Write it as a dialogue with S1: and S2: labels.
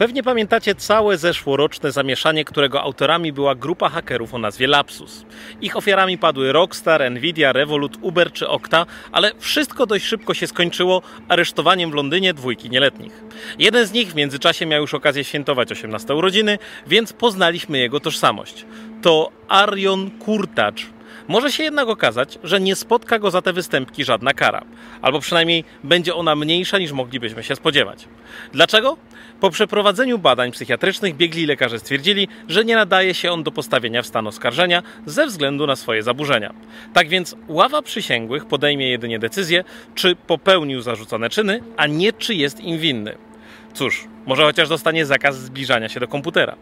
S1: Pewnie pamiętacie całe zeszłoroczne zamieszanie, którego autorami była grupa hakerów o nazwie Lapsus. Ich ofiarami padły Rockstar, Nvidia, Revolut, Uber czy Okta, ale wszystko dość szybko się skończyło aresztowaniem w Londynie dwójki nieletnich. Jeden z nich w międzyczasie miał już okazję świętować 18 urodziny, więc poznaliśmy jego tożsamość. To Arion Kurtacz, może się jednak okazać, że nie spotka go za te występki żadna kara, albo przynajmniej będzie ona mniejsza niż moglibyśmy się spodziewać. Dlaczego? Po przeprowadzeniu badań psychiatrycznych biegli lekarze stwierdzili, że nie nadaje się on do postawienia w stan oskarżenia ze względu na swoje zaburzenia. Tak więc ława przysięgłych podejmie jedynie decyzję, czy popełnił zarzucone czyny, a nie czy jest im winny. Cóż, może chociaż dostanie zakaz zbliżania się do komputera.